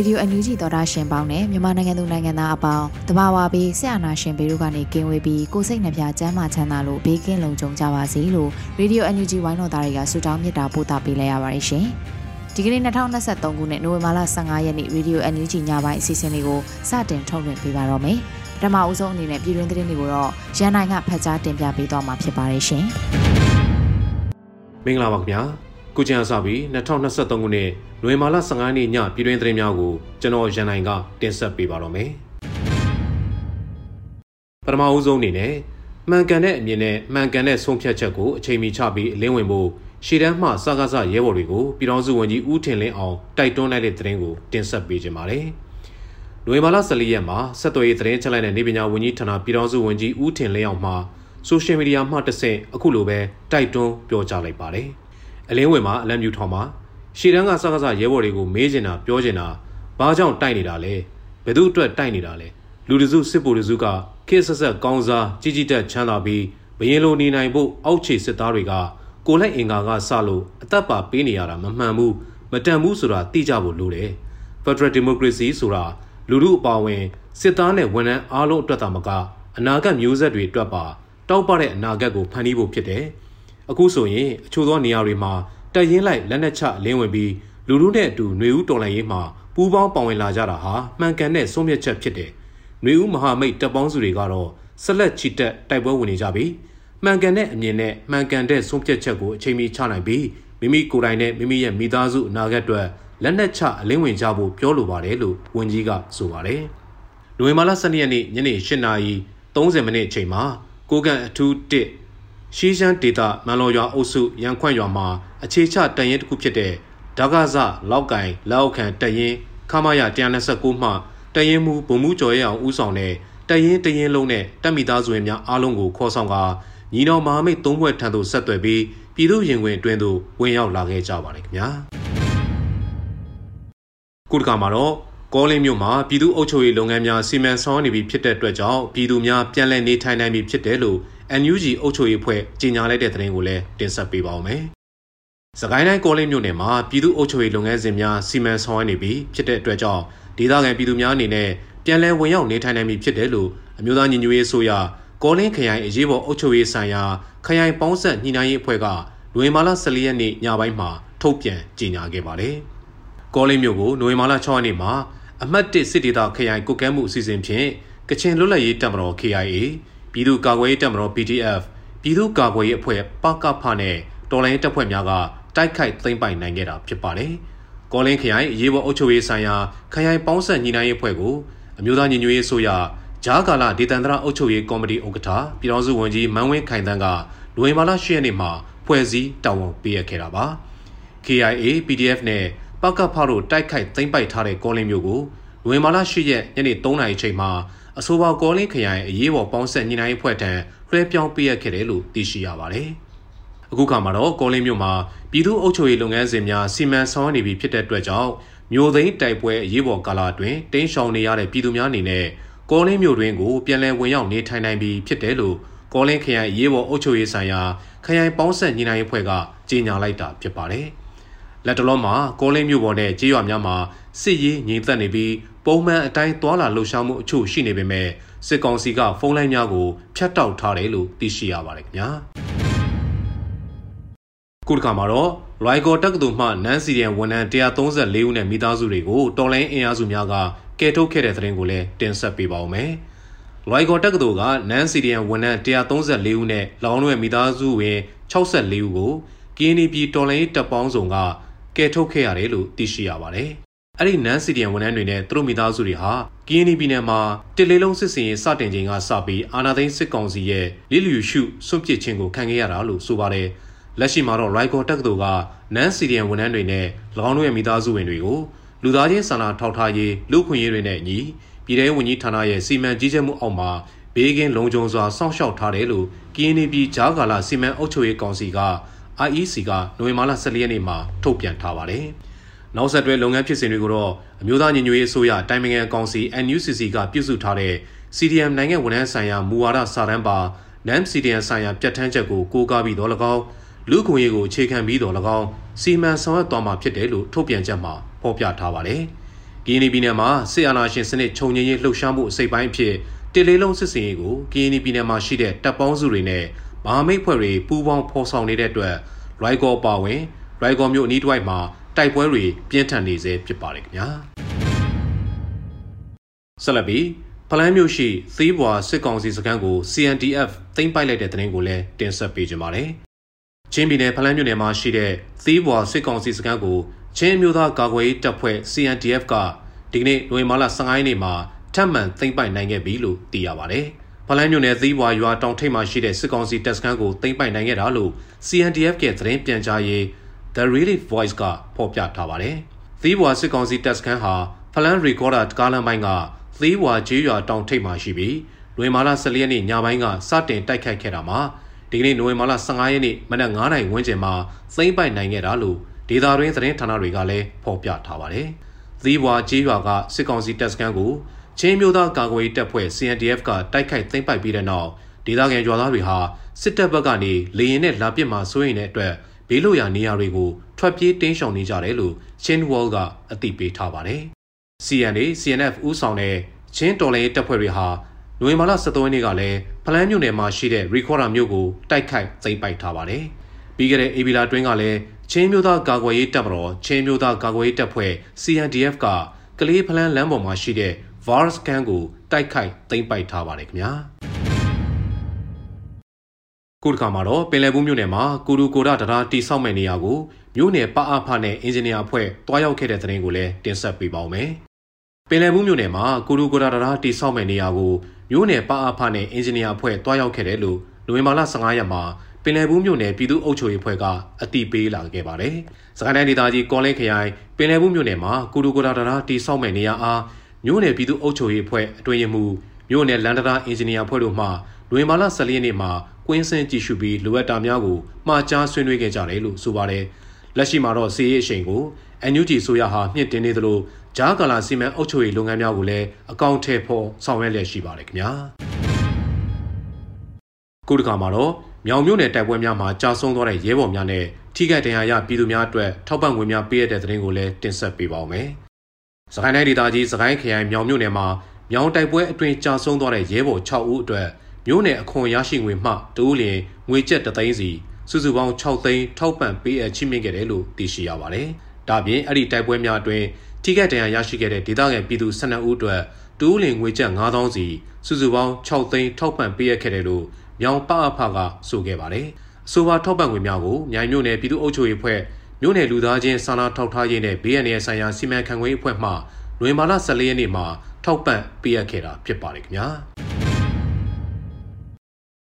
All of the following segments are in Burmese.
Radio အန်ယူဂျီသောတာရှင်ပေါင်းနဲ့မြန်မာနိုင်ငံသူနိုင်ငံသားအပေါင်းတဘာဝပြီးဆရာနာရှင်ဘေတို့ကနေကင်းဝေးပြီးကိုစိတ်နှပြချမ်းမာချမ်းသာလို့ဘေးကင်းလုံခြုံကြပါစေလို့ Radio အန်ယူဂျီဝိုင်းတော်သားတွေကဆုတောင်းမေတ္တာပို့သပေးလိုက်ရပါတယ်ရှင်။ဒီကနေ့2023ခုနှစ်နိုဝင်ဘာလ15ရက်နေ့ Radio အန်ယူဂျီညပိုင်းအစီအစဉ်လေးကိုစတင်ထုတ်လွှင့်ပေးပါတော့မယ်။ပထမအဦးဆုံးအနေနဲ့ပြည်တွင်းသတင်းတွေကိုတော့ရန်နိုင်ကဖတ်ကြားတင်ပြပေးသွားမှာဖြစ်ပါတယ်ရှင်။မင်္ဂလာပါခင်ဗျာ။ ကုချင်အစပြီး2023ခုနှစ်နိုဝင်ဘာလ15ရက်နေ့ညပြည်တွင်းသတင်းများကိုကျွန်တော်ရန်နိုင်ကတင်ဆက်ပေးပါတော့မယ်။ပထမအဦးဆုံးအနေနဲ့မှန်ကန်တဲ့အမြင်နဲ့မှန်ကန်တဲ့ဆုံးဖြတ်ချက်ကိုအချိန်မီချပြီးအလင်းဝင်ဖို့ရှေ့တန်းမှစကားစရဲဘော်တွေကိုပြည်တော်စုဝန်ကြီးဦးထင်လင်းအောင်တိုက်တွန်းလိုက်တဲ့သတင်းကိုတင်ဆက်ပေးကြပါမယ်။နိုဝင်ဘာလ14ရက်မှာဆက်သွယ်ရေးသတင်းချက်လိုက်တဲ့နေပညာဝန်ကြီးဌာနပြည်တော်စုဝန်ကြီးဦးထင်လင်းအောင်မှဆိုရှယ်မီဒီယာမှတဆင့်အခုလိုပဲတိုက်တွန်းပြောကြားလိုက်ပါတယ်။ အလင်းဝင်မှာအလံမြူထောင်မှာရှေ့တန်းကစကားစရဲဘော်တွေကိုမေးချင်တာပြောချင်တာဘာကြောင့်တိုက်နေတာလဲဘယ်သူအတွက်တိုက်နေတာလဲလူတစုစစ်ဗိုလ်တစုကခေဆက်ဆက်ကောင်းစားကြီးကြီးတက်ချမ်းသာပြီးဘရင်လိုနေနိုင်ဖို့အောက်ခြေစစ်သားတွေကကိုလိုက်အင်္ကာကစလို့အသက်ပါပေးနေရတာမမှန်ဘူးမတန်ဘူးဆိုတာသိကြဖို့လိုတယ် Federal Democracy ဆိုတာလူလူအပါဝင်စစ်သားနဲ့ဝန်ထမ်းအားလုံးအတွက်သာမကအနာဂတ်မျိုးဆက်တွေအတွက်ပါတောက်ပတဲ့အနာဂတ်ကိုဖန်တီးဖို့ဖြစ်တယ် အခုဆိုရင်အချို့သောနေရာတွေမှာတက်ရင်လိုက်လက်နက်ချလင်းဝင်ပြီးလူလူနဲ့အတူຫນွေဦးတော်လှန်ရေးမှာပူးပေါင်းပါဝင်လာကြတာဟာမှန်ကန်တဲ့ဆုံးဖြတ်ချက်ဖြစ်တယ်။ຫນွေဦးမဟာမိတ်တပ်ပေါင်းစုတွေကတော့ဆက်လက်ချီတက်တိုက်ပွဲဝင်နေကြပြီးမှန်ကန်တဲ့အမြင်နဲ့မှန်ကန်တဲ့ဆုံးဖြတ်ချက်ကိုအချိန်မီချနိုင်ပြီးမိမိကိုယ်တိုင်နဲ့မိမိရဲ့မိသားစုအနာဂတ်အတွက်လက်နက်ချအလင်းဝင်ကြဖို့ပြောလိုပါတယ်လို့ဝန်ကြီးကဆိုပါတယ်။နိုဝင်ဘာလ12ရက်နေ့ညနေ8:30မိနစ်အချိန်မှာကိုကန်အထူး1 ရှီးရှမ်းဒေတာမန်လော်ရွာအုပ်စုရန်ခွန့်ရွာမှာအခြေချတန်ရင်တစ်ခုဖြစ်တဲ့ဒါဂဇလောက်ကင်လက်အောက်ခံတရင်ခမရ129မှတရင်မူဗုံမှုကျော်ရအောင်ဦးဆောင်တဲ့တရင်တရင်လုံးနဲ့တပ်မိသားစုဝင်များအားလုံးကိုခေါ်ဆောင်ကညီတော်မဟာမိတ်သုံးဘွဲ့ထံသို့ဆက်သွယ်ပြီးပြည်သူရင်ဝင်အတွင်းသို့ဝင်ရောက်လာခဲ့ကြပါတယ်ခင်ဗျာခုတကမှာတော့ကောလင်းမြို့မှာပြည်သူ့အုပ်ချုပ်ရေးလုပ်ငန်းများစီမံဆောင်ရွက်နေပြီဖြစ်တဲ့အတွက်ကြောင့်ပြည်သူများပြန်လည်နေထိုင်နိုင်ပြီဖြစ်တယ်လို့ NUG အုပ်ချုပ်ရေးဖွဲ့ကြီးညာလိုက်တဲ့သတင်းကိုလည်းတင်ဆက်ပေးပါောင်းမယ်။စကိုင်းတိုင်းကောလင်းမြို့နယ်မှာပြည်သူ့အုပ်ချုပ်ရေးလုပ်ငန်းစဉ်များစီမံဆောင်ရွက်နေပြီးဖြစ်တဲ့အတွက်ကြောင့်ဒေသခံပြည်သူများအနေနဲ့ပြန်လည်ဝင်ရောက်နေထိုင်နိုင်ပြီဖြစ်တယ်လို့အမျိုးသားညီညွတ်ရေးဆိုရကောလင်းခရိုင်အရေးပေါ်အုပ်ချုပ်ရေးဆိုင်ရာခရိုင်ပေါင်းဆက်ညှိနှိုင်းရေးအဖွဲ့ကနိုဝင်ဘာလ14ရက်နေ့ညပိုင်းမှာထုတ်ပြန်ကြေညာခဲ့ပါတယ်။ကောလင်းမြို့ကိုနိုဝင်ဘာလ6ရက်နေ့မှာအမှတ်1စစ်ဒေသခရိုင်ကုကဲမှုအစီအစဉ်ဖြင့်ကချင်လွတ်လပ်ရေးတပ်မတော် KIA ပြည်သူ့ကာကွယ်ရေးတပ်မတော် PDF ပြည်သူ့ကာကွယ်ရေးအဖွဲ့ပကဖနဲ့တော်လိုင်းတပ်ဖွဲ့များကတိုက်ခိုက်သိမ်းပိုက်နိုင်ခဲ့တာဖြစ်ပါတယ်။ကောလင်းခရိုင်အရေးပေါ်အုပ်ချုပ်ရေးဆိုင်ရာခရိုင်ပေါင်းဆက်ညီနိုင်ရေးအဖွဲ့ကိုအမျိုးသားညီညွတ်ရေးဆိုရဂျားကာလာဒေသန္တရအုပ်ချုပ်ရေးကော်မတီဥက္ကဋ္ဌပြည်ထောင်စုဝန်ကြီးမန်းဝင်းခိုင်တန်းကနိုဝင်ဘာလ10ရက်နေ့မှာဖွဲ့စည်းတာဝန်ပေးအပ်ခဲ့တာပါ။ KIA PDF နဲ့ပကဖတို့တိုက်ခိုက်သိမ်းပိုက်ထားတဲ့ကောလင်းမျိုးကိုနိုဝင်ဘာလ10ရက်ညနေ3:00နာရီချိန်မှာ အဆိုပါကောလင်းခရိုင်အရေးပေါ်ပေါင်းဆက်ညီနိုင်ဖွဲ့ထံလွှဲပြောင်းပေးရခဲ့တယ်လို့သိရှိရပါတယ်။အခုခါမှာတော့ကောလင်းမြို့မှာပြည်သူ့အုပ်ချုပ်ရေးလုပ်ငန်းစဉ်များစီမံဆောင်ရွက်နေပြီဖြစ်တဲ့အတွက်ကြောင့်မြို့သိမ်းတိုက်ပွဲအရေးပေါ်ကာလအတွင်းတင်းရှောင်နေရတဲ့ပြည်သူများအနေနဲ့ကောလင်းမြို့တွင်ကိုပြန်လည်ဝင်ရောက်နေထိုင်နိုင်ပြီဖြစ်တယ်လို့ကောလင်းခရိုင်အရေးပေါ်အုပ်ချုပ်ရေးဆိုင်ရာခရိုင်ပေါင်းဆက်ညီနိုင်ရေးဖွဲ့ကကြေညာလိုက်တာဖြစ်ပါတယ်။ လက်တလုံးမှာကောလင်းမြို့ပေါ်နဲ့ကြေးရွာများမှာစစ်ရေးငြိမ်သက်နေပြီးပုံမှန်အတိုင်းသွာလာလှုပ်ရှားမှုအချို့ရှိနေပေမဲ့စစ်ကောင်စီကဖုန်းလိုင်းများကိုဖြတ်တောက်ထားတယ်လို့သိရှိရပါတယ်ခင်ဗျာခုတစ်ခါမှာတော့ရိုင်ကော်တက္ကသိုလ်မှနန်းစီရန်ဝန်ထမ်း134ဦးနဲ့မိသားစုတွေကိုတော်လိုင်းအင်အားစုများကကယ်ထုတ်ခဲ့တဲ့သတင်းကိုလည်းတင်ဆက်ပေးပါဦးမယ်။ရိုင်ကော်တက္ကသိုလ်ကနန်းစီရန်ဝန်ထမ်း134ဦးနဲ့လောင်းလွဲမိသားစုဝင်64ဦးကိုကင်းနီပြည်တော်လိုင်းတပ်ပေါင်းစုံက ကယ်ထုတ်ခဲ့ရတယ်လို့သိရှိရပါတယ်။အဲ့ဒီနန်းစီဒီယန်ဝန်ထမ်းတွေနဲ့သူတို့မိသားစုတွေဟာကင်းနီပြည်နယ်မှာတစ်လေးလုံးစစ်စင်ရေးစတင်ချိန်ကစပြီးအာနာသိန်းစစ်ကောင်စီရဲ့လီလျူရှုစွန့်ပစ်ခြင်းကိုခံခဲ့ရတာလို့ဆိုပါတယ်။လက်ရှိမှာတော့ရိုက်ကော်တက္ကသိုလ်ကနန်းစီဒီယန်ဝန်ထမ်းတွေနဲ့၎င်းတို့ရဲ့မိသားစုဝင်တွေကိုလူသားချင်းစာနာထောက်ထားရေးလူခွင့်ရေးတွေနဲ့အညီပြည်ထောင်ဝန်ကြီးဌာနရဲ့စီမံကြီးကြပ်မှုအောက်မှာဘေးကင်းလုံခြုံစွာစောင့်ရှောက်ထားတယ်လို့ကင်းနီပြည်ဂျားကာလာစီမံအုပ်ချုပ်ရေးကောင်စီက IEC ကနိုဝင်ဘာလ14ရက်နေ့မှာထုတ်ပြန်ထားပါတယ်။နောက်ဆက်တွဲလုပ်ငန်းဖြစ်စဉ်တွေကိုတော့အမျိုးသားညီညွတ်ရေးအစိုးရတိုင်ပင်ခံကောင်စီ NUCC ကပြုစုထားတဲ့ CDM နိုင်ငံဝန်ထမ်းဆိုင်ရာမူဝါဒစာတမ်းပါ NAM CDM ဆိုင်ရာပြဋ္ဌာန်းချက်ကိုကိုးကားပြီးတော့၎င်းလူခွင့်ရေးကိုအခြေခံပြီးတော့၎င်းစီမံဆောင်ရွက်သွားမှာဖြစ်တယ်လို့ထုတ်ပြန်ချက်မှာဖော်ပြထားပါတယ်။ကီနီပြည်နယ်မှာစစ်အာဏာရှင်စနစ်ခြုံငင်းရေးလှုပ်ရှားမှုအစိပ်ပိုင်းဖြစ်တစ်လေးလုံးစစ်စင်ရေးကိုကီနီပြည်နယ်မှာရှိတဲ့တပ်ပေါင်းစုတွေနဲ့ မဟာမိတ်ဖွဲ့တွေပူးပေါင်းဖော်ဆောင်နေတဲ့အတွက်ရိုက်ကောပါဝင်ရိုက်ကောမြို့အနီးတစ်ဝိုက်မှာတိုက်ပွဲတွေပြင်းထန်နေစေဖြစ်ပါတယ်ခင်ဗျာဆက်လက်ပြီးဖလန်းမြို့ရှိသီးဘွာစစ်ကောင်စီစခန်းကို CNDF သိမ်းပိုက်လိုက်တဲ့သတင်းကိုလည်းတင်ဆက်ပေးကြပါမယ်ချင်းပြည်နယ်ဖလန်းမြို့နယ်မှာရှိတဲ့သီးဘွာစစ်ကောင်စီစခန်းကိုချင်းမျိုးသားကာကွယ်ရေးတပ်ဖွဲ့ CNDF ကဒီကနေ့နိုဝင်ဘာလ15ရက်နေ့မှာထပ်မံသိမ်းပိုက်နိုင်ခဲ့ပြီလို့သိရပါတယ်။ ဖလန်းမြို့နယ်သီးဘွာရွာတောင်ထိပ်မှာရှိတဲ့စစ်ကောင်စီတပ်စခန်းကိုသိမ်းပိုက်နိုင်ခဲ့တာလို့ CNDF ကသတင်းပြန်ကြားရေး The Relief Voice ကဖော်ပြထားပါတယ်။သီးဘွာစစ်ကောင်စီတပ်စခန်းဟာဖလန်း Recorder ကားလမ်းပိုင်းကသီးဘွာကျေးရွာတောင်ထိပ်မှာရှိပြီးနိုဝင်ဘာလ14ရက်နေ့ညပိုင်းကစတင်တိုက်ခိုက်ခဲ့တာမှာဒီကနေ့နိုဝင်ဘာလ15ရက်နေ့မနက်9:00နာရီဝန်းကျင်မှာသိမ်းပိုက်နိုင်ခဲ့တာလို့ဒေသတွင်းသတင်းဌာနတွေကလည်းဖော်ပြထားပါတယ်။သီးဘွာကျေးရွာကစစ်ကောင်စီတပ်စခန်းကို ချင်းမျိုးသားကာကွယ်ရေးတပ်ဖွဲ့ CNDF ကတိုက်ခိုက်သိမ်းပိုက်ပြီးတဲ့နောက်ဒေသခံရွာသားတွေဟာစစ်တပ်ဘက်ကနေလေရင်နဲ့လာပစ်မှစိုးရိမ်တဲ့အတွက်ဘေးလွတ်ရာနေရာတွေကိုထွက်ပြေးတင်းရှောင်နေကြတယ်လို့ချင်းဝေါလ်ကအသိပေးထားပါတယ်။ CNA CNF ဦးဆောင်တဲ့ချင်းတော်လှန်ရေးတပ်ဖွဲ့တွေဟာနိုဝင်ဘာလ23ရက်နေ့ကလည်းဖလန်းမြို့နယ်မှာရှိတဲ့ Recorder မြို့ကိုတိုက်ခိုက်သိမ်းပိုက်ထားပါတယ်။ပြီးခဲ့တဲ့အေဗီလာတွင်းကလည်းချင်းမျိုးသားကာကွယ်ရေးတပ်မတော်ချင်းမျိုးသားကာကွယ်ရေးတပ်ဖွဲ့ CNDF ကကလေးဖလန်းလမ်းပေါ်မှာရှိတဲ့ VARS ကန်းကိုတိုက်ခိုက်သိမ်းပိုက်ထားပါတယ်ခင်ဗျာခုတစ်ခါမှာတော့ပင်လယ်ဘူးမြို့နယ်မှာကူရူကိုဒတရားတိဆောက်မဲ့နေရာကိုမြို့နယ်ပအဖနဲ့အင်ဂျင်နီယာအဖွဲ့တွားရောက်ခဲ့တဲ့တဲ့ရင်ကိုလည်းတင်ဆက်ပေးပါောင်းမယ်ပင်လယ်ဘူးမြို့နယ်မှာကူရူကိုဒတရားတိဆောက်မဲ့နေရာကိုမြို့နယ်ပအဖနဲ့အင်ဂျင်နီယာအဖွဲ့တွားရောက်ခဲ့တယ်လို့နိုဝင်ဘာလ15ရက်မှာပင်လယ်ဘူးမြို့နယ်ပြည်သူ့အုပ်ချုပ်ရေးအဖွဲ့ကအတိပေးလာခဲ့ပါတယ်။စကိုင်းတိုင်းဒေသကြီးကောလင်းခရိုင်ပင်လယ်ဘူးမြို့နယ်မှာကူရူကိုဒါတရားတိဆောက်မဲ့နေရာအား မြို့နယ်ပြည်သူ့အုပ်ချုပ်ရေးအဖွဲ့အတွင်းရေးမှူးမြို့နယ်လန်ဒရာအင်ဂျင်နီယာဖွဲ့တို့မှလွင်မာလာ14ရက်နေ့မှာကွင်းစင်းကြည့်ရှုပြီးလိုအပ်တာများကိုမှာကြားဆွေးနွေးခဲ့ကြတယ်လို့ဆိုပါတယ်။လက်ရှိမှာတော့စီးရေးအချိန်ကို NUG ဆိုရဟာမြင့်တင်နေသလိုဂျားကာလာစီမံအုပ်ချုပ်ရေးလုပ်ငန်းများကိုလည်းအကောင့်ထဲဖို့ဆောင်ရွက်လျက်ရှိပါတယ်ခင်ဗျာ။ခုတစ်ခါမှာတော့မြောင်မြို့နယ်တိုက်ပွဲများမှာကြာဆုံးသွားတဲ့ရဲဘော်များနဲ့ထိခိုက်ဒဏ်ရာရပြည်သူများအတွက်ထောက်ပံ့ငွေများပေးရတဲ့တဲ့ရင်ကိုလည်းတင်ဆက်ပေးပါောင်းမယ်။ စကိုင်းတိုင်းဒေသကြီးစကိုင်းခရိုင်မြောင်မြို့နယ်မှာမြောင်တိုက်ပွဲအတွင်းကြာဆုံးသွားတဲ့ရဲဘော်6ဦးအတွက်မြို့နယ်အခွန်ရရှိငွေမှတူးလျင်ငွေကျပ်3သိန်းစီစုစုပေါင်း6သိန်းထောက်ပံ့ပေးအပ်ချီးမြှင့်ခဲ့တယ်လို့သိရှိရပါတယ်။ဒါပြင်အဲ့ဒီတိုက်ပွဲများအတွင်းထိခိုက်ဒဏ်ရာရရှိခဲ့တဲ့ဒေသခံပြည်သူ12ဦးအတွက်တူးလျင်ငွေကျပ်9000စီစုစုပေါင်း6သိန်းထောက်ပံ့ပေးအပ်ခဲ့တယ်လို့မြောင်ပအဖကဆိုခဲ့ပါတယ်။အဆိုပါထောက်ပံ့ငွေများကိုမြိုင်မြို့နယ်ပြည်သူ့အုပ်ချုပ်ရေးဖွဲ့ မြို့နယ်လူသားချင်းစာနာထောက်ထားရေးနဲ့ BNN ဆိုင်ရာစီမံခန့်ခွဲရေးအဖွဲ့မှနိုဝင်ဘာလ14ရက်နေ့မှာထောက်ပံ့ပေးအပ်ခဲ့တာဖြစ်ပါတယ်ခင်ဗျာ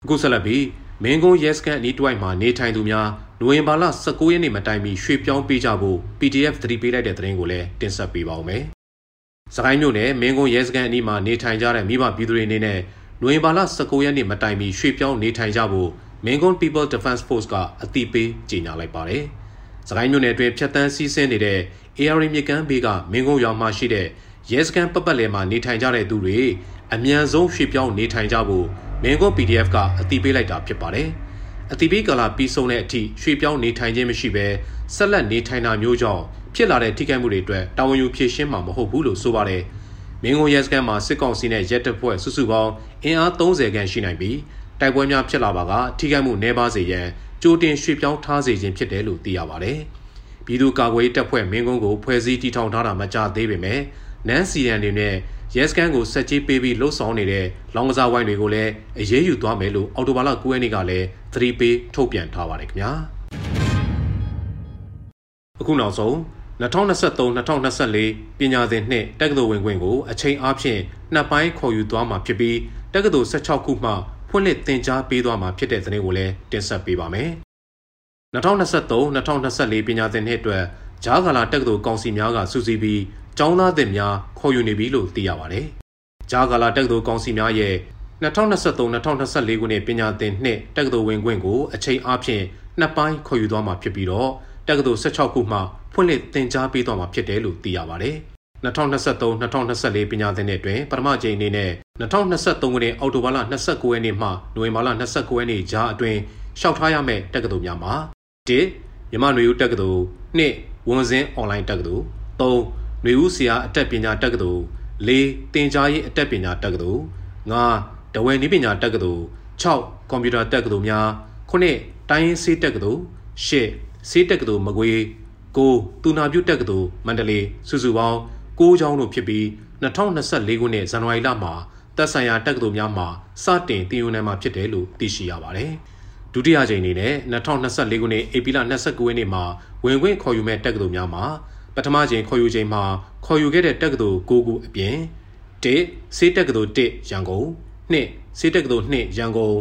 အခုဆက်လက်ပြီးမင်းကုန်းရဲစခန်းအနီးတစ်ဝိုက်မှာနေထိုင်သူများနိုဝင်ဘာလ19ရက်နေ့မတိုင်မီရွှေ့ပြောင်းပေးကြဖို့ PDF သတိပေးလိုက်တဲ့သတင်းကိုလည်းတင်ဆက်ပေးပါောင်းမယ်။စကိုင်းမြို့နယ်မင်းကုန်းရဲစခန်းအနီးမှာနေထိုင်ကြတဲ့မိဘပြည်သူတွေအနေနဲ့နိုဝင်ဘာလ19ရက်နေ့မတိုင်မီရွှေ့ပြောင်းနေထိုင်ကြဖို့မင်းကုန်း People Defense Force ကအသိပေးကြေညာလိုက်ပါတယ်။ စကိုင်းမြို့နယ်အတွင်းဖြတ်တန်းစီးဆင်းနေတဲ့ AR မြကန်ဘေးကမင်းကုန်းရွာမှာရှိတဲ့ရဲစခန်းပတ်ပတ်လည်မှာနေထိုင်ကြတဲ့သူတွေအမြန်ဆုံးရွှေ့ပြောင်းနေထိုင်ကြဖို့မင်းကုန်း PDF ကအသိပေးလိုက်တာဖြစ်ပါတယ်။အသိပေးကာလပြီးဆုံးတဲ့အထိရွှေ့ပြောင်းနေထိုင်ခြင်းမရှိဘဲဆက်လက်နေထိုင်တာမျိုးကြောင့်ဖြစ်လာတဲ့ထိခိုက်မှုတွေအတွက်တာဝန်ယူဖြေရှင်းမှာမဟုတ်ဘူးလို့ဆိုပါတယ်။မင်းကုန်းရဲစခန်းမှာစစ်ကောင်စီနဲ့ရဲတပ်ဖွဲ့စုစုပေါင်းအင်အား30ခန့်ရှိနိုင်ပြီးတိုက်ပွဲများဖြစ်လာပါကထိခိုက်မှုနှဲပါစေရန် ကြိုတင်ရွှေ့ပြောင်းထားစေခြင်းဖြစ်တယ်လို့သိရပါတယ်ပြည်သူ့ကာကွယ်ရေးတပ်ဖွဲ့မင်းကုန်းကိုဖွဲ့စည်းတည်ထောင်ထားတာမကြသေးပေမဲ့နန်းစီရန်တွေနဲ့ရဲစခန်းကိုဆက်ကြီးပေးပြီးလှုပ်ဆောင်နေတဲ့လောင်ကစားဝိုင်းတွေကိုလည်းအရေးယူသွားမယ်လို့အော်တိုဘာလ9ရက်နေ့ကလည်းသတိပေးထုတ်ပြန်ထားပါတယ်ခင်ဗျာအခုနောက်ဆုံး2023-2024ပညာသင်နှစ်တက္ကသိုလ်ဝင်ခွင့်ကိုအချိန်အားဖြင့်နှစ်ပိုင်းခေါ်ယူသွားမှာဖြစ်ပြီးတက္ကသိုလ်16ခုမှ ဖွင့်လှစ်သင်ကြားပေးသွားမှာဖြစ်တဲ့သတင်းကိုလည်းတင်ဆက်ပေးပါမယ်။2023-2024ပညာသင်နှစ်အတွက်ဂျားကာလာတက္ကသိုလ်ကောင်စီများကစုစည်းပြီးကျောင်းသားသင်များခေါ်ယူနေပြီလို့သိရပါတယ်။ဂျားကာလာတက္ကသိုလ်ကောင်စီများရဲ့2023-2024ခုနှစ်ပညာသင်နှစ်တက္ကသိုလ်ဝင်ခွင့်ကိုအချိန်အားဖြင့်နှစ်ပိုင်းခေါ်ယူသွားမှာဖြစ်ပြီးတော့တက္ကသိုလ်16ခုမှဖွင့်လှစ်သင်ကြားပေးသွားမှာဖြစ်တယ်လို့သိရပါတယ်။2023-2024ပညာသင်နှစ်တွင်ပထမကြိမ်အနေနဲ့ 2023ခုနှစ်အောက်တိုဘာလ29ရက်နေ့မှနိုဝင်ဘာလ29ရက်နေ့ကြားအတွင်းလျှောက်ထားရမယ့်တက္ကသိုလ်များမှာ1မြမနွေဦးတက္ကသိုလ်2ဝန်စင်းအွန်လိုင်းတက္ကသိုလ်3နွေဦးဆရာအတက်ပညာတက္ကသိုလ်4တင်ကြားရေးအတက်ပညာတက္ကသိုလ်5ဒဝယ်နည်းပညာတက္ကသိုလ်6ကွန်ပျူတာတက္ကသိုလ်များ9တိုင်းရင်းဆေးတက္ကသိုလ်10ဆေးတက္ကသိုလ်မကွေး9တူနာပြုတက္ကသိုလ်မန္တလေးစုစုပေါင်း9ကျောင်းတို့ဖြစ်ပြီး2024ခုနှစ်ဇန်နဝါရီလမှာ သက်ဆိုင်ရာတက္ကသိုလ်များမှာစတင်တင်ယူနိုင်မှာဖြစ်တယ်လို့သိရှိရပါတယ်။ဒုတိယကြိမ်အနေနဲ့2024ခုနှစ်ဧပြီလ29ရက်နေ့မှာဝင်ခွင့်ခေါ်ယူမဲ့တက္ကသိုလ်များမှာပထမကြိမ်ခေါ်ယူချိန်မှာခေါ်ယူခဲ့တဲ့တက္ကသိုလ်9ခုအပြင်1ဆေးတက္ကသိုလ်1ရန်ကုန်2ဆေးတက္ကသိုလ်2ရန်ကုန်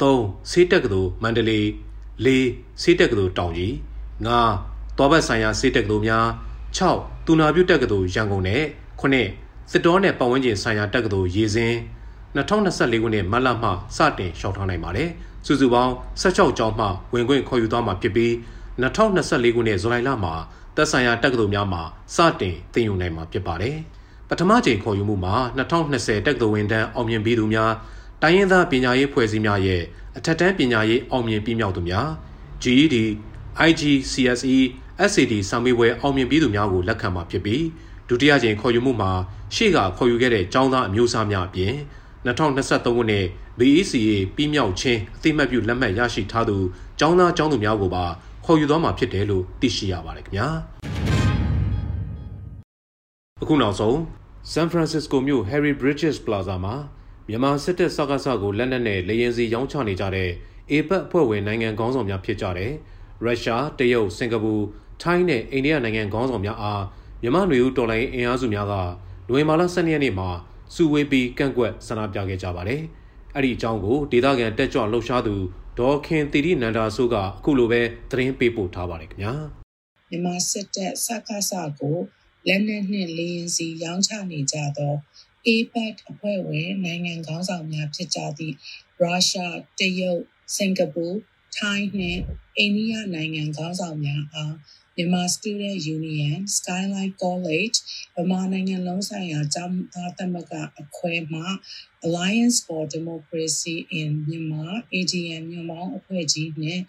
3ဆေးတက္ကသိုလ်မန္တလေး4ဆေးတက္ကသိုလ်တောင်ကြီး5တောဘတ်ဆိုင်ရာဆေးတက္ကသိုလ်များ6တူနာပြုတက္ကသိုလ်ရန်ကုန်နဲ့9 စစ်တော်နဲ့ပတ်ဝန်းကျင်ဆိုင်ရာတက္ကသိုလ်ရေစင်း2024ခုနှစ်မတ်လမှစတင်လျှောက်ထားနိုင်ပါတယ်။စုစုပေါင်း16ကျောင်းမှဝင်ခွင့်ခေါ်ယူသွားမှာဖြစ်ပြီး2024ခုနှစ်ဇူလိုင်လမှာသက်ဆိုင်ရာတက္ကသိုလ်များမှာစတင်သင်ယူနိုင်မှာဖြစ်ပါတယ်။ပထမချိန်ခေါ်ယူမှုမှာ2020တက္ကသိုလ်ဝင်တန်းအောင်မြင်ပြီးသူများတိုင်းရင်းသားပညာရေးဖွဲ့စည်းများရဲ့အထက်တန်းပညာရေးအောင်မြင်ပြီးမြောက်သူများ GED IGCSE SAD စာမေးပွဲအောင်မြင်ပြီးသူများကိုလက်ခံမှာဖြစ်ပြီး ဒုတိယကြိမ်ခေါ်ယူမှုမှာရှေ့ကခေါ်ယူခဲ့တဲ့ចောင်းသားအမျိုးအစားများအပြင်2023ခုနှစ် BECA ပြီးမြောက်ခြင်းအသိမှတ်ပြုလက်မှတ်ရရှိထားသူចောင်းသားចောင်းသူများကိုပါခေါ်ယူသွားမှာဖြစ်တယ်လို့သိရှိရပါတယ်ခင်ဗျာအခုနောက်ဆုံး San Francisco မြို့ Harry Bridges Plaza မှာမြန်မာစစ်တပ်စကားစကိုလက်နက်နဲ့လေရင်စီရောင်းချနေကြတဲ့ APEC အဖွဲ့ဝင်နိုင်ငံခေါင်းဆောင်များဖြစ်ကြတဲ့ရုရှားတရုတ်စင်ကာပူထိုင်းနဲ့အိန္ဒိယနိုင်ငံခေါင်းဆောင်များအား မြန်မာနွေဦးတော်လိုင်းအင်အားစုများကနိုဝင်ဘာလ12ရက်နေ့မှာစုဝေးပြီးကန့်ကွက်ဆန္ဒပြခဲ့ကြပါတယ်။အဲ့ဒီအကြောင်းကိုဒေသခံတက်ကြွလှုပ်ရှားသူဒေါ်ခင်တီတီနန္ဒာဆိုးကအခုလိုပဲသတင်းပေးပို့ထားပါတယ်ခင်ဗျာ။မြန်မာစစ်တပ်စကားစကိုလက်နက်နှင့်လေရင်စီရောင်းချနေကြသော APEC အဖွဲ့ဝင်နိုင်ငံခေါင်းဆောင်များဖြစ်ကြသည့်ရုရှားတရုတ်စင်ကာပူထိုင်းနှင့်အိန္ဒိယနိုင်ငံခေါင်းဆောင်များအား မြန်မာ Student Union Skyline College ဗမာနိုင်ငံလုံးဆိုင်ရာကျောင်းသားသမဂ္ဂအခွဲမှ Alliance for Democracy in Myanmar ADM မြန်မာအဖွဲ့ကြီးနှင့်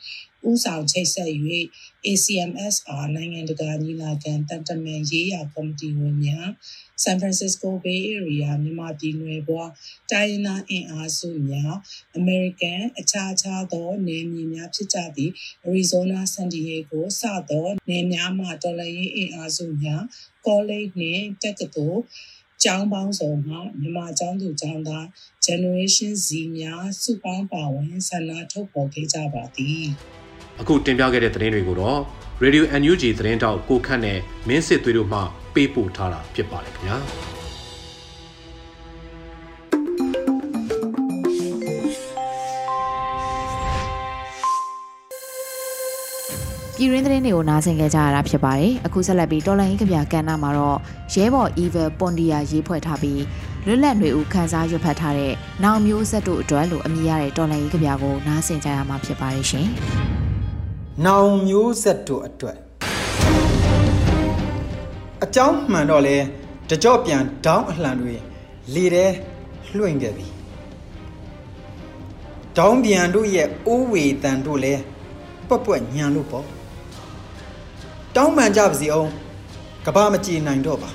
ဦးဆောင်ချိတ်ဆက်၍ ACMSR နိုင်ငံတကာညီလာခံတန်တမန်ရေးရာကော်မတီဝင်များ San Francisco Bay Area မြန်မာပြည်နယ်ပွားတိုင်းရင်းသားအင်အားစုများ American အခြားခြားသောနယ်မြေများဖြစ်ကြသည့် Arizona San Diego စသောနယ်များမှတော်လှန်ရေးအင်အားစုများ College နှင့်တက္ကသိုလ် ကျောင်းပေါင်းစုံမှမြန်မာကျောင်းသူကျောင်းသား Generation Z များစုပေါင်းပါဝင်ဆန္ဒထုတ်ဖော်ခဲ့ကြပါသည်အခုတင်ပြခဲ့တဲ့သတင်းတွေကိုတော့ Radio NUG သတင်းတောက်ကိုခန့်နဲ့မင်းစစ်သွေးတို့မှပေးပို့ထားတာဖြစ်ပါတယ်ခင်ဗျာ ပြည်ရင်းသတင်းတွေကိုနားဆင်ကြကြရတာဖြစ်ပါတယ်အခုဆက်လက်ပြီးတော်လိုင်းကဗျာကန်နာမှာတော့ရဲဘော် Evil Pondia ရေးဖွဲ့ထားပြီးလွတ်လပ်နေဦးခန်းစားရွတ်ဖတ်ထားတဲ့နောင်မျိုးဆက်တို့အတွက်လို့အမည်ရတဲ့တော်လိုင်းကဗျာကိုနားဆင်ကြရမှာဖြစ်ပါတယ်ရှင်နောင်မျိုးဆက်တို့အတွက်အကြောင်းမှန်တော့လဲတကြော့ပြန်ဒေါင်းအလှန်တွေလေထဲလွှင့်ခဲ့ပြီဒေါင်းပြန်တို့ရဲ့အိုးဝေတန်တို့လဲပွက်ပွက်ညံလို့ပေါ့ တောင်းပန်ကြပါစီအောင်ကဘာမကြည်နိုင်တော့ပါ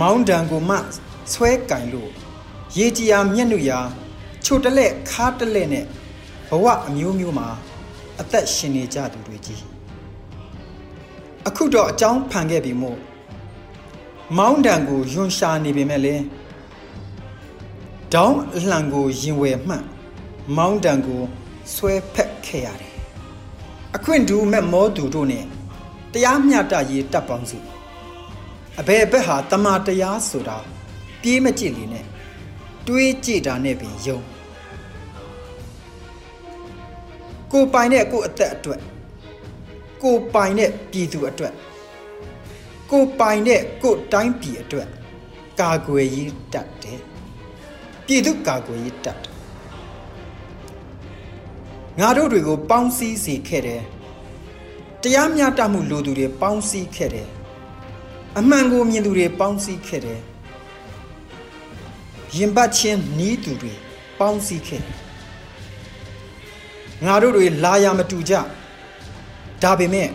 မောင်းတံကိုမှဆွဲကင်လို့ရေကြီးယာမျက်နှာရာချိုတလက်ခါတလက်နဲ့ဘဝအမျိုးမျိုးမှာအသက်ရှင်နေကြသူတွေကြီးအခုတော့အကြောင်းဖန်ခဲ့ပြီမို့မောင်းတံကိုယွန်ရှာနေပေမဲ့လေဒေါင်းအလှန်ကိုရင်ဝယ်မှန်မောင်းတံကိုဆွဲဖက်ခဲ့ရတယ်အခွင့်တူမဲ့မောသူတို့နဲ့ တရားမျှတရေးတပ်ပေါင်းစုအဘယ်ဘက်ဟာတမတရားဆိုတာပြေးမကြည့်လေနဲ့တွေးကြည့်တာနဲ့ပင်ယုံကိုပိုင်တဲ့ကိုအသက်အတွက်ကိုပိုင်တဲ့ပြည်သူအတွက်ကိုပိုင်တဲ့ကိုတိုင်းပြည်အတွက်ကာကွယ်ရေးတတ်တယ်ပြည်သူကာကွယ်ရေးတတ်တယ်ငါတို့တွေကိုပေါင်းစည်းစေခဲ့တယ် တရားမျှတမှုလိုသူတွေပေါင်းစည်းခဲ့တယ်အမှန်ကိုမြင်သူတွေပေါင်းစည်းခဲ့တယ်ရင်ပတ်ချင်းနီးသူတွေပေါင်းစည်းခဲ့ငါတို့တွေလာရမတူကြဒါပေမဲ့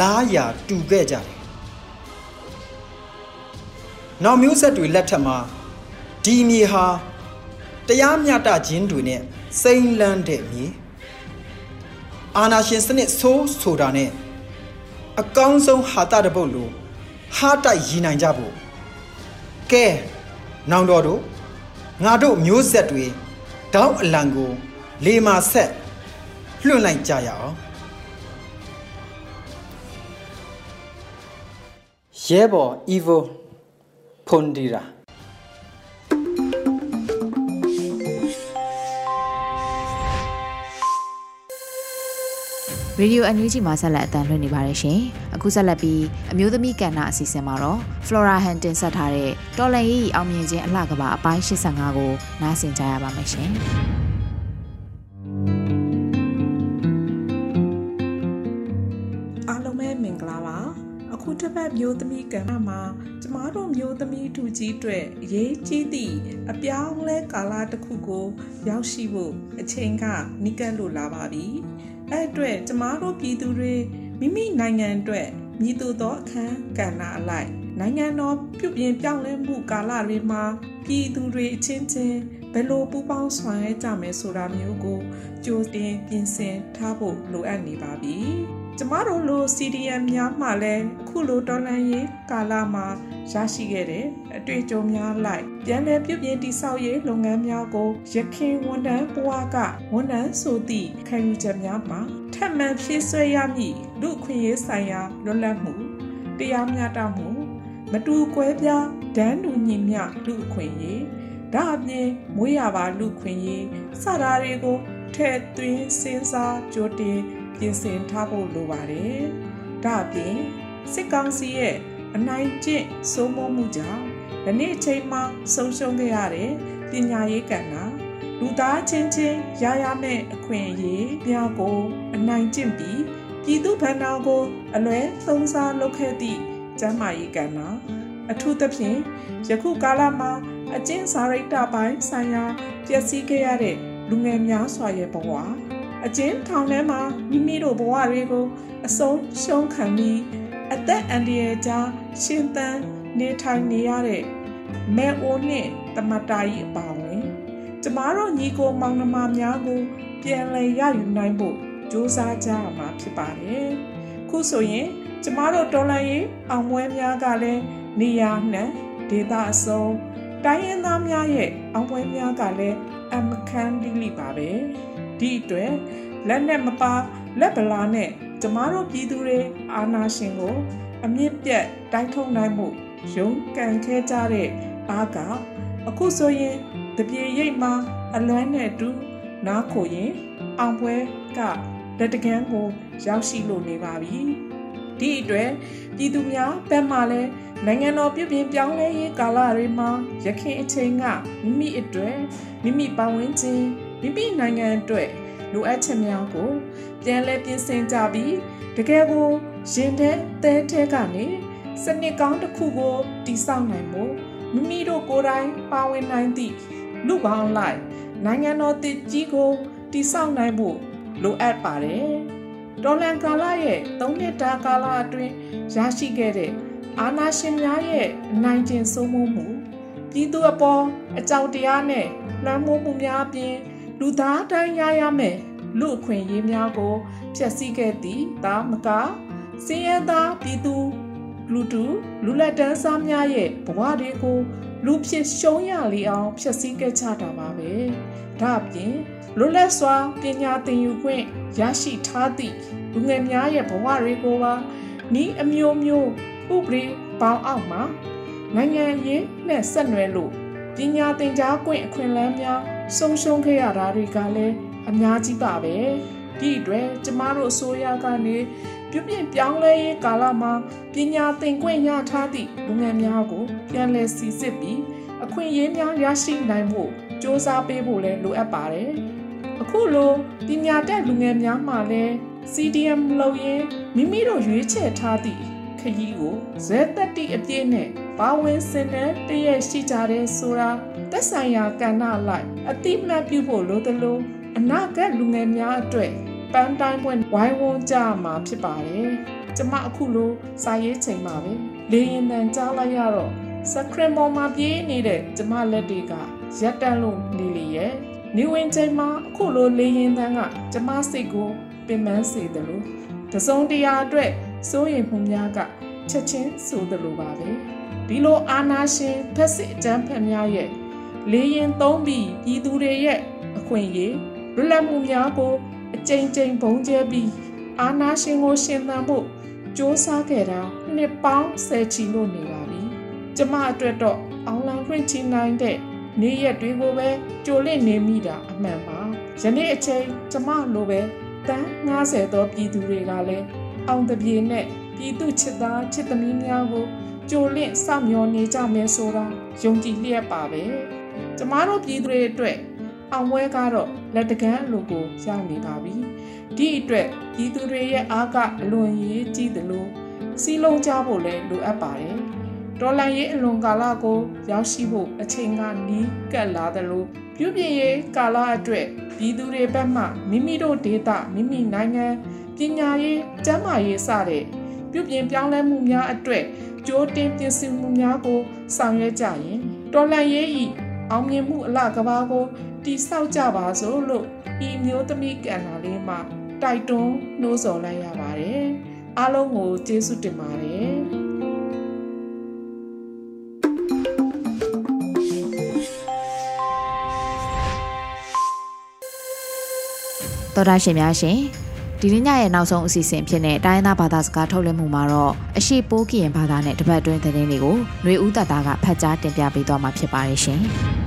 လားရာတူခဲ့ကြတယ်နောက်မျိုးဆက်တွေလက်ထက်မှာဒီမြေဟာတရားမျှတခြင်းတွေနဲ့စိမ့်လန်းတဲ့မြေ အာနာရှင်စနစ်ဆိုးဆိုတာနဲ့အကောင်းဆုံးဟာတာတပုတ်လိုဟာတိုက်ရည်နိုင်ကြဖို့ကဲနောင်တော်တို့ငါတို့မျိုးဆက်တွေတောင်းအလံကိုလေမာဆက်လွှင့်လိုက်ကြရအောင်ရဲဘော် evil ဖွန်ဒီရာ ရေဒီယိုအန်ယူဂျီမှာဆက်လက်အသံလွှင့်နေပါတယ်ရှင်။အခုဆက်လက်ပြီးအမျိုးသမီးကဏ္ဍအစီအစဉ်မှာတော့ Flora Han တင်ဆက်ထားတဲ့တော်လန်ရေးအောင်မြင်ခြင်းအလှကပါအပိုင်း85ကိုနားဆင်ကြရပါမယ်ရှင်။အားလုံးပဲမင်္ဂလာပါအခုတစ်ပတ်မျိုးသမီးကဏ္ဍမှာကျမတို့မျိုးသမီးတူကြီးအတွက်အရေးကြီးသည့်အပြောင်းလဲကာလတစ်ခုကို ရောက်ရှိဖို့အချိန်ကနိကတ်လို့လာပါပြီ အဲ့အတွက်ကျမတို့ပြည်သူတွေမိမိနိုင်ငံအတွက်မြည်သူသောအခန်းကဏ္ဍအလိုက်နိုင်ငံတော်ပြုပြင်ပြောင်းလဲမှုကာလတွေမှာပြည်သူတွေအချင်းချင်းဘယ်လိုပူးပေါင်းဆောင်ရွက်ကြမယ်ဆိုတာမျိုးကိုကြိုတင်ပြင်ဆင်ထားဖို့လိုအပ်နေပါပြီ။ ကျမတို့လို CDM များမှလည်းအခုလိုတော်လှန်ရေးကာလမှာရရှိခဲ့တဲ့အတွေ့အကြုံများလိုက်ပြန်လည်ပြုပြင်တည်ဆောက်ရေးလုပ်ငန်းများကိုရခင်ဝန်ထမ်းဘဝကဝန်ထမ်းဆိုသည့်ခံယူချက်များမှာထပ်မံဖြည့်ဆွဲရမည့်လူခွင့်ရေးဆိုင်ရာလွတ်လပ်မှုတရားမျှတမှု မတူကွဲပြားဒန်းတူညီမျှလူခွင့်ရေးဒါအပြင်မွေးရပါလူခွင့်ရေးစတာတွေကိုထဲ့သွင်းစဉ်းစားကြိုတင် ပြင်ဆင်ထားဖို့လိုပါတယ်။ဒါအပြင်စစ်ကောင်စီရဲ့အနိုင်ကျင့်စိုးမိုးမှုကြောင့်ဒီနေ့အချိန်မှာဆုံးရှုံးခဲ့ရတဲ့ပညာရေးကဏ္ဍလူသားချင်းချင်းရရမယ့်အခွင့်အရေးများကိုအနိုင်ကျင့်ပြီးပြည်သူဗန္နာကို အလွဲသုံးစားလုပ်ခဲ့သည့်ကျမ်းမာရေးကဏ္ဍအထူးသဖြင့်ယခုကာလမှာအကျင့်စာရိတ္တပိုင်းဆိုင်ရာပျက်စီးခဲ့ရတဲ့လူငယ်များစွာရဲ့ဘဝ အကျဉ်းထောင်ထဲမှာမိမိတို့ဘဝတွေကိုအဆုံးရှုံးခံပြီးအသက်အန္တရာယ်ကြားရှင်သန်နေထိုင်နေရတဲ့မဲအိုးနဲ့တမတာကြီးအပါဝင်ကျမတို့ညီကိုမောင်နှမများကို ပြန်လည်ရယူနိုင်ဖို့ကြိုးစားကြရမှာဖြစ်ပါတယ်။ခုဆိုရင်ကျမတို့တော်လိုင်းရေးအောင်ပွဲများကလည်းနေရာနှံဒေသအစုံတိုင်းရင်းသားများရဲ့အောင်ပွဲများကလည်းအမခန်းလိလိပါပဲ ဒီအတွက်လက်နဲ့မပါလက်ဗလာနဲ့ကျမတို့ပြည်သူတွေအာနာရှင်ကို အမြင့်ပြတ်တိုက်ထုံနိုင်မှုရုန်းကန်ခဲ့ကြတဲ့အားကအခုဆိုရင်တပြေရိတ်မှာအလွမ်းနဲ့တူနားခိုရင်အောင်ပွဲကလက်တကန်းကို ရောက်ရှိလို့နေပါပြီဒီအတွက်ပြည်သူများဘက်မှလည်းနိုင်ငံတော်ပြုပြင်ပြောင်းလဲရေးကာလတွေမှာရခိုင်အချိန်ကမိမိအတွက်မိမိပတ်ဝန်းကျင် မိမိနိုင်ငံအတွက်လိုအပ်ချက်များကိုပြန်လည်ပြင်ဆင်ကြပြီးတကယ်ကိုရင်ထဲသဲထဲကနေစနစ်ကောင်းတစ်ခုကိုတည်ဆောက်နိုင်ဖို့မိမိတို့ကိုယ်တိုင်ပါဝင်နိုင်သည့်လူပေါင်းလိုက်နိုင်ငံတော်တည်ကြီးကိုတည်ဆောက်နိုင်ဖို့လိုအပ်ပါတယ်။ဒေါ်လန်ကာလာရဲ့၃နှစ်တာကာလအတွင်းရရှိခဲ့တဲ့အာနာရှင်များရဲ့နိုင်ကျင်စိုးမိုးမှုပြည်သူအပေါ်အကြောက်တရားနဲ့လွှမ်းမိုးမှုများအပြင် လူသားတိုင်းရရမယ်လူအခွင့်အရေးများကိုဖျက်ဆီးခဲ့သည်ဒါမကစင်းရဲသားပြည်သူလူတူလူလက်တန်းစားများရဲ့ဘဝတွေကိုလူဖြစ်ရှုံးရလေအောင်ဖျက်ဆီးခဲ့ကြတာပါပဲဒါအပြင်လွတ်လပ်စွာပညာသင်ယူခွင့်ရရှိထားသည့်လူငယ်များရဲ့ဘဝတွေကိုပါဤအမျိုးမျိုးဥပဒေပေါင်းအောက်မှာနိုင်ငံရေးနဲ့ဆက်နွယ်လို့ပညာသင်ကြားခွင့်အခွင့်အလမ်းများ ဆုံးရှုံးခဲ့ရတာတွေကလည်းအများကြီးပါပဲဒီအတွက်ကျမတို့အစိုးရကနေပြုပြင်ပြောင်းလဲရေးကာလမှာပညာသင်ခွင့်ရထားသည့်လူငယ်များကို ပြန်လည်စီစစ်ပြီးအခွင့်အရေးများရရှိနိုင်ဖို့စ조사ပေးဖို့လည်းလိုအပ်ပါတယ်။အခုလိုပညာတတ်လူငယ်များမှလည်း CDM လုပ်ရင်းမိမိတို့ရွေးချယ်ထားသည့်ခရီးကိုဇဲတက်တိအပြည့်နဲ့ပါဝင်စင်တဲ့တည့်ရရှိကြတဲ့ဆိုတာ သက်ဆိုင်ရာကဏ္ဍလိုက်အတိမတ်ပြုဖို့လိုသလိုအနာဂတ်လူငယ်များအတွက်ပန်းတိုင်းပွင့်ဝိုင်းဝန်းကြမှာဖြစ်ပါတယ်။ကျမအခုလိုစာရေးချိန်မှာပဲလေရင်တန်ကြားလိုက်ရတော့စခရင်ပေါ်မှာပြေးနေတဲ့ကျမလက်တွေကရက်တန့်လို့နေလေရဲ့နေဝင်ချိန်မှာအခုလိုလေရင်တန်ကကျမစိတ်ကိုပင်ပန်းစေတယ်လို့တစုံတရာအတွက်စိုးရိမ်မှုများကချက်ချင်းဆိုသလိုပါပဲဒီလိုအာနာရှင်ဖက်စစ်အကြမ်းဖက်များရဲ့ လေရင်သုံးပြီးပြည်သူတွေရဲ့အခွင့်အရေးလွတ်လပ်မှုများကိုအကြိမ်ကြိမ်ဘုံကျဲပြီးအာနာရှင်ကိုရှင်သန်ဖို့စ조사ခဲ့တာနှစ်ပေါင်းဆယ်ချီလို့နေပါပြီကျမအတွက်တော့အောင်လံခွင့်ချီနိုင်တဲ့နေ့ရက်တွေကိုပဲကြိုလင့်နေမိတာအမှန်ပါယနေ့အချိန်ကျမလိုပဲတန်း90သောပြည်သူတွေကလည်းအောင်တပြေနဲ့ပြည်သူချစ်သားချစ်သမီးများကိုကြိုလင့်စောင့်မျှော်နေကြမယ်ဆိုတာယုံကြည်လျက်ပါပဲ ကျမတို့ပြည်သူတွေအတွက်အောင်ပွဲကတော့လက်တကမ်းလိုကိုရောက်နေပါပြီဒီအတွက်ပြည်သူတွေရဲ့အားကအလွန်ရေးကြီးသလိုစီးလုံးကြဖို့လည်းလိုအပ်ပါတယ်ဒေါ်လာရေးအလွန်ကာလကိုရောက်ရှိဖို့အချိန်ကနီးကပ်လာသလိုပြုပြင်ရေးကာလအတွက်ပြည်သူတွေဘက်မှမိမိတို့ဒေသမိမိနိုင်ငံပညာရေးကျန်းမာရေးစတဲ့ပြုပြင်ပြောင်းလဲမှုများအတွက်ကြိုးတင်ပြင်ဆင်မှုများကိုဆောင်ရွက်ကြရင်တော်လန်ရေးဤ အောင်မြင်မှုအလကဘာကိုတိဆောက်ကြပါစို့လို့ဤမျိုးသမီးကံနာလေးမှာတိုက်တွန်းနှိုးဆော်လိုက်ရပါတယ်အားလုံးကိုကျေးဇူးတင်ပါတယ် တော်တာရှင်များရှင်ဒီနေ့ညရဲ့နောက်ဆုံးအစီအစဉ်ဖြစ်တဲ့တိုင်းသားဘာသာစကားထုတ်လွှင့်မှုမှာတော့အရှိပိုးကရင်ဘာသာနဲ့တပတ်တွင်းသတင်းတွေကိုຫນွေဦးတတာကဖတ်ကြားတင်ပြပေးသွားမှာဖြစ်ပါတယ်ရှင်။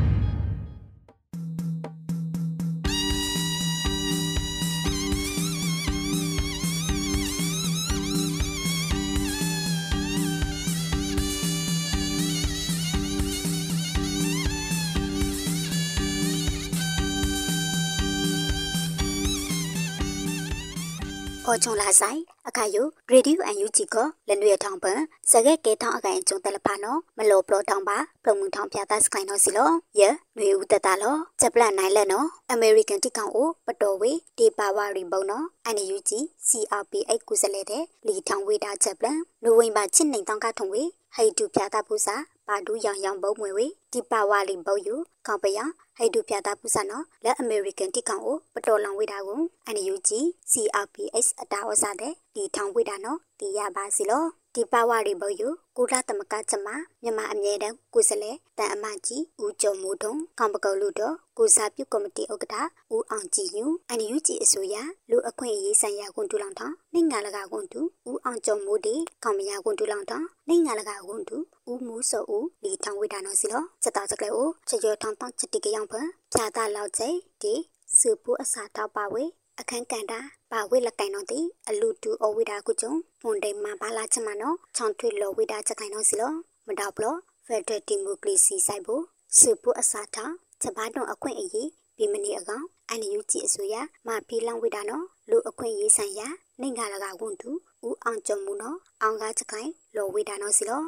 အော်ချုံလာဆိုင်အခါယုရေဒီယိုအန်ယူဂျီကလနွေထောင်ပန်စကဲကဲထောင်အကိုင်ကျုံတယ်လဖာနော်မလောပလောထောင်ပါပရမုန်ထောင်ပြတာစကိုင်းနော်စီလောယနွေဦးတတလောဂျပလန်နိုင်လက်နော်အမေရိကန်တိကောင်အိုပတော်ဝေဒီပါဝါရီဘုံနော်အန်ယူဂျီ CRP အိတ်ကုစလဲတဲ့လီထောင်ဝေတာဂျပလန်နိုဝင်ဘာချစ်နေတောင်းကထုံဝေဟိတ်တူပြတာပူစာ ပါဒူးရောင်ရောင်ဘုံမွေဝေဒီပါဝါရီဘုံယူကောင်ပယဟိတ်တူပြတာပူစာနော်လက်အမေရိကန်တိကောင်အိုပတော်လောင်ဝေတာကိုအန်ယူဂျီ CRPS အတာဝစားတဲ့ဒီထောင်ဝေတာနော်ဒီရပါစီလော ဒီပါဝါရီဘုံယူကုလသမကကျမမြန်မာအမြဲတမ်းကိုယ်စလဲတန်အမကြီးဦးကျော်မိုးတုံကောင်ပကုတ်လူတော်ကိုစားပြုကော်မတီဥက္ကဋ္ဌဦးအောင်ကြည်ညူအန်ယူဂျီအစိုးရလူအခွင့်အရေးဆိုင်ရာကွန်တူလောင်ထောင်းနိုင်ငံလကာကွန်တူဦးအောင်ကျော်မိုးဒီကောင်မယာကွန်တူလောင်ထောင်းနိုင်ငံလကာကွန်တူဦးမိုးစောဦးလီထောင်ဝိဒါနော်စီလောချက်တော်စကလေကိုချက်ရထောင်းတောင်းချက်တိကယောင်ဖန်ဖြာတာလောက်ကျဲဒီစူပူအစာတောက်ပါဝေအခန်းကန်တာ ပါဝိလကိုင်တော့တီအလူတူအဝိဒါကုကျုံပွန်တေမဘာလာချမနော်ချောင်းထွေလောဝိဒါချက်ကိုင်တော့စီလောမတော်ဘလဖက်ဒရယ်ဒီမိုကရေစီဆိုင်ဖို့စူပူအစာတာချက်ပါတော့အခွင့်အရေးဒီမနီအကောင်အန်ယူဂျီအစိုးရမဖီလောင်ဝိဒါနော်လူအခွင့်အရေးဆိုင်ရာနိုင်ငံလကဝန်တူဦးအောင်ကြုံမှုနော်အောင်ကားချက်ကိုင်လောဝိဒါနော်စီလော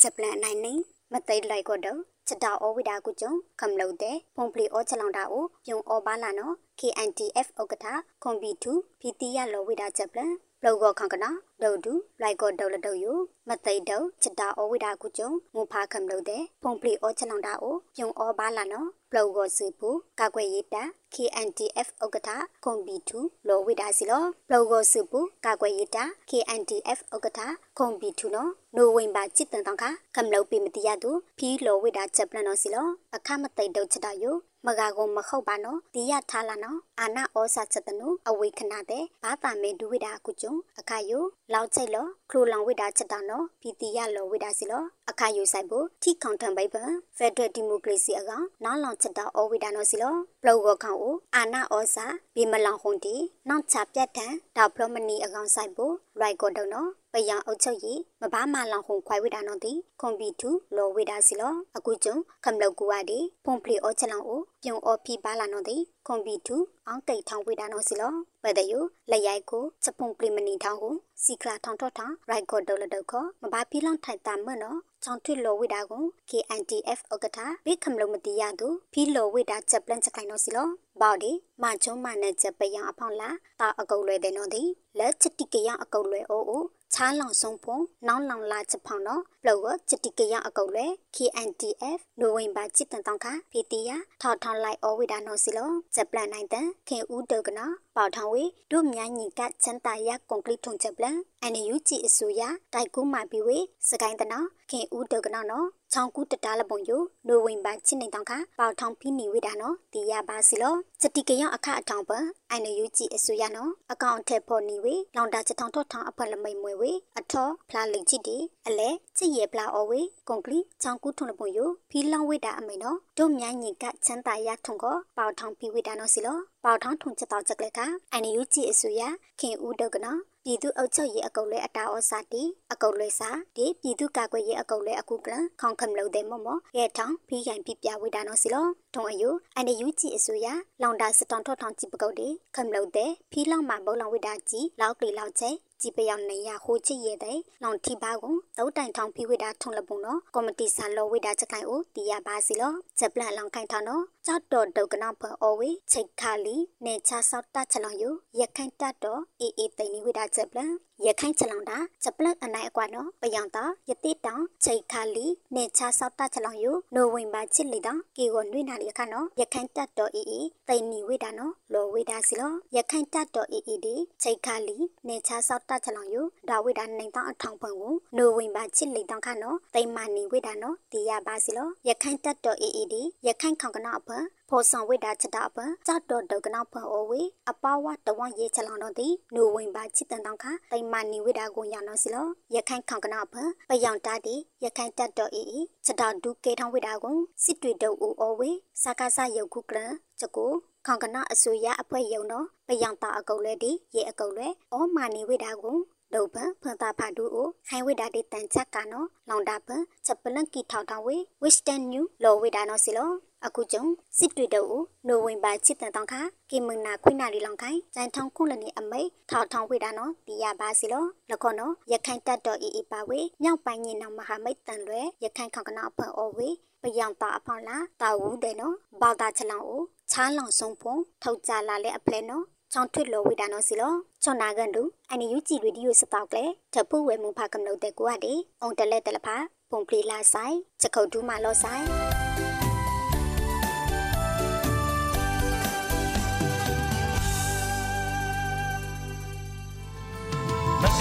ချက်ပလန်နိုင်နေမသိလိုက်တော့ ချတာဩဝိဒါကုကျုံကမ္လုံတဲ့ဖုန်ပလီဩချလောင်တာကိုပြုံဩပါလာနော် KNTF ဥက္ကဋ္ဌခွန်ပီတူဖီတီယလောဝိဒါချက်ပလန်လောကခန့်ကနာဒုဒူလိုက်ကောဒေါလဒုယမသိတုချတာဩဝိဒါကုကျုံမူဖာခမလို့တဲ့ဖုန်ပလီဩချလောင်တာကိုပြုံဩပါလာနော် ပလောကောစုပူကာကွယ်ရေးတာ KNDF ဥက္ကဋ္ဌကွန်ဘီတူလောဝိဒါစီလောပလောကောစုပူကာကွယ်ရေးတာ KNDF ဥက္ကဋ္ဌကွန်ဘီတူနော်နိုဝင်ဘာจิตတန်တောင်ခကမလောက်ပိမတိယသူဖီလောဝိဒါချက်ပလန်နော်စီလောအခမတိတ်တော့ချက်တာယို မကကုံမဟုတ်ပါနော်တီရထားလာနော်အာနာဩစာချက်တနုအဝေခနာတဲ့ဘာတာမေဒူဝိဒါကုကျုံအခါယိုလောက်ချိတ်လောခလိုလောင်ဝိဒါချက်တာနော်ပီတီရလောဝိဒါစီလောအခါယိုဆိုင်ဖို့ထိခေါန်ထံဘိပန်ဖက်ဒရယ်ဒီမိုကရေစီအကောင်နောင်လောင်ချက်တာဩဝိဒါနော်စီလောပလောကောခေါကိုအာနာဩစာဘီမလောင်ဟုန်တီနောက်ချပြတ်ထန်ဒါပရမနီအကောင်ဆိုင်ဖို့ရိုက်ကောတော့နော် ပယံအုတ်ချုပ်ရီမဘာမလောင်ဟုန်ခွိုင်ဝိဒါနော်တီကွန်ပီတူလောဝိဒါစီလောအခုကျုံခမလောက်ကူဝါဒီဖုန်ပလီအောချက်လောင်ကိုပြုံအောဖီပါလာနော်တီကွန်ပီတူအောင်ကိတ်ထောင်ဝိဒါနော်စီလောပဒယုလက်ရိုက်ကိုချက်ပုံပလီမနီထောင်ကိုစီကလာထောင်ထော့ထောင်ရိုက်ကောဒုလဒုခမဘာဖီလောင်ထိုင်တာမနော်ချောင်းထွလောဝိဒါကို KNTF ဥက္ကဋ္ဌဘိခမလုံးမတီရသူဖီလောဝိဒါချက်ပလန်ချက်ခိုင်နော်စီလောဘောက်ဒီမချုံမနဲ့ချက်ပယံအဖောင်းလာတာအကုတ်လွဲတဲ့နော်ဒီလက်ချက်တိကရအကုတ်လွဲအိုးအို ချားလောင်ဆုံးဖုံနောင်းလောင်လာချက်ဖောင်းတော့ပလောချတိကရအကုတ်လွဲ KNTF နိုဝင်ဘာချစ်တန်တောင်ခဖီတီယာထောက်ထောင်းလိုက်အဝိဒါနော်စီလောချက်ပလန်နိုင်တဲ့ခင်ဦးတုတ်ကနော်ပေါထောင်ဝေဒုမြညီကချန်တာရကွန်ကရစ်ထုံချက်ပလန် အန်ယူဂျီအစိုးရတိုက်ကူမာပီဝေစကိုင်းတနော်ခင်ဦးတုတ်ကနော်နော်ချောင်းကူတတားလပုံယိုနိုဝင်ဘာချစ်နေတောင်ခပေါထောင်ဖီနီဝိဒါနော်တီရပါစီလောစတိကရအခအထောင်ပန်အန်ယူဂျီအစိုးရနော်အကောင့်ထက်ဖို့နီဝေလောင်တာချက်ထောင်ထော့ထောင်အဖက်လမိတ်မွေဝေအထောဖလာလိချစ်တီအလဲချစ်ရပလာအဝေကွန်ကလီချောင်းကူထုံလပုံယိုဖီလောင်ဝိဒါအမိနော်တို့မြိုင်းညီကချန်တာရထုံကိုပေါထောင်ဖီဝိဒါနော်စီလောပေါထောင်ထုံချက်တော်ချက်လက်ကအန်ယူဂျီအစိုးရခင်ဦးတုတ်ကနော် ပြည်သူ့အုပ်ချုပ်ရေးအကုတ်လဲအတာဩစာတီအကုတ်လဲစာဒီပြည်သူ့ကာကွယ်ရေးအကုတ်လဲအခုကလန်ခေါင်ခမလို့တဲ့မမရဲထောင်ဖိခိုင်ပြပြဝိဒါနော်စီလောထုံအယုအန်ယူဂျီအစိုးရလောင်တာစတောင်ထော့ထောင်ကြည့်ပကုတ်ဒီခမလို့တဲ့ဖီလောင်မှာဘုံလောင်ဝိဒါကြီးလောက်ကလီလောက်ချဲကြည်ပယောင်နေရဟိုချစ်ရဲတဲ့လောင်တီပါကိုသုတ်တိုင်ထောင်ဖိဝိဒါထုံလပုံနော်ကော်မတီဆာလောဝိဒါချက်ကိုင်အိုတီရပါစီလောချက်ပလန်လောင်ခိုင်ထောင်နော်ကြောက်တော်ဒုတ်ကနာဖေအော်ဝေချိတ်ခါလီနေချဆောက်တချလောင်ယရခိုင်တတ်တော်အေးအေးတိန်ဝိဒါချက်ပလန်ရခိုင်ချလောင်တာချက်ပလန်အနိုင်အကွာနော်ပယောင်တာယတိတောင်ချိတ်ခါလီနေချဆောက်တချလောင်ယနိုဝင်ဘာချစ်လီတောင်ကေကိုနှွေးနာလီခါနော်ရခိုင်တတ်တော်အေးအေးတိန်ဝိဒါနော်လောဝိဒါစီလောရခိုင်တတ်တော်အေးအေးဒီချိတ်ခါလီနေချဆောက်တချလောင်ယဒါဝိဒါနိုင်တောင်အထောင်ပွင့်ကိုနိုဝင်ဘာချစ်လီတောင်ခါနော်တိန်မာနီဝိဒါနော်တီရပါစီလောရခိုင်တတ်တော်အေးအေးဒီရခိုင်ခေါကနာအဖဖောဆောင်ဝိဒါချတာပန်ကြတော့ဒုကနာဖောအဝေအပဝတဝရေချလောင်တော့တီနိုဝင်ဘာချစ်တန်တောင်ခတိုင်မနီဝိဒါကိုရနော်စီလောရခိုင်ခေါကနာပန်ပယောင်တာတီရခိုင်တတ်တော့အေးချတာဒုကေထောင်းဝိဒါကိုစစ်တွေတော့ဦးအဝေစကားစရုပ်ခုကလချကိုခေါကနာအစိုးရအဖွဲ့ယုံတော့ပယောင်တာအကုတ်လဲတီရေအကုတ်လဲအောမာနီဝိဒါကိုဒုပန်ဖန်တာဖာဒူအိုခိုင်ဝိဒါတေတန်ချက်ကနော်လောင်တာပန်ချက်ပလန်ကီထောက်ထောင်ဝေဝစ်တန်နျူလောဝိဒါနော်စီလော အခုကျုံစစ်တွေတော့နိုဝင်ဘာချစ်တန်တောင်ခါကေမနာခွိနာလီလောင်ခိုင်ကျန်ထောင်ခုလနေအမိတ်ထောက်ထောင်ဝိတာနော်တီရပါစီလောလခေါနော်ရခိုင်တတ်တော်အီအီပါဝေမြောက်ပိုင်းညင်နောင်မဟာမိတ်တန်လွဲရခိုင်ခေါကနာအဖွန်အော်ဝေပယံတာအဖောင်းလာတာဝူးတဲ့နော်ဘာတာချလောင်အိုချားလောင်ဆုံးဖုံထောက်ကြလာလဲအဖလဲနော်ချောင်းထွတ်လောဝိတာနော်စီလောချောနာကန်တူအန်ယူဂျီရေဒီယိုစတောက်လေတပူဝဲမူဖာကမလို့တဲ့ကိုကတည်းအုံတလဲတလဖာပုံပလီလာဆိုင်ချက်ခုတ်တူးမလောဆိုင်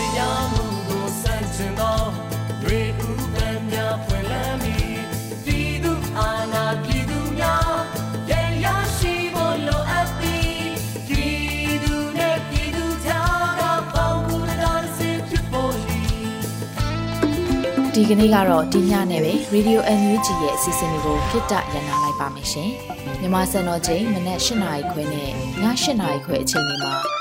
တရားမှုကိုစန့်ကျင်သောတွေဥပံများဖွင့်လန်းပြီးပြည်သူအာဏာပြည်သူများရရရှိဖို့လိုအပ်ပြီးပြည်သူနဲ့ပြည်သူကြားကပေါင်းကူတော်စစ်ဖြစ်ဖို့ရှိဒီကနေ့ကတော့ဒီညနဲ့ပဲ Radio NUG ရဲ့အစီအစဉ်လေးကိုခਿੱတရနာလိုက်ပါမယ်ရှင်မြန်မာစံတော်ချိန်မနက်၈နာရီခွဲနဲ့ည၈နာရီခွဲအချိန်တွေမှာ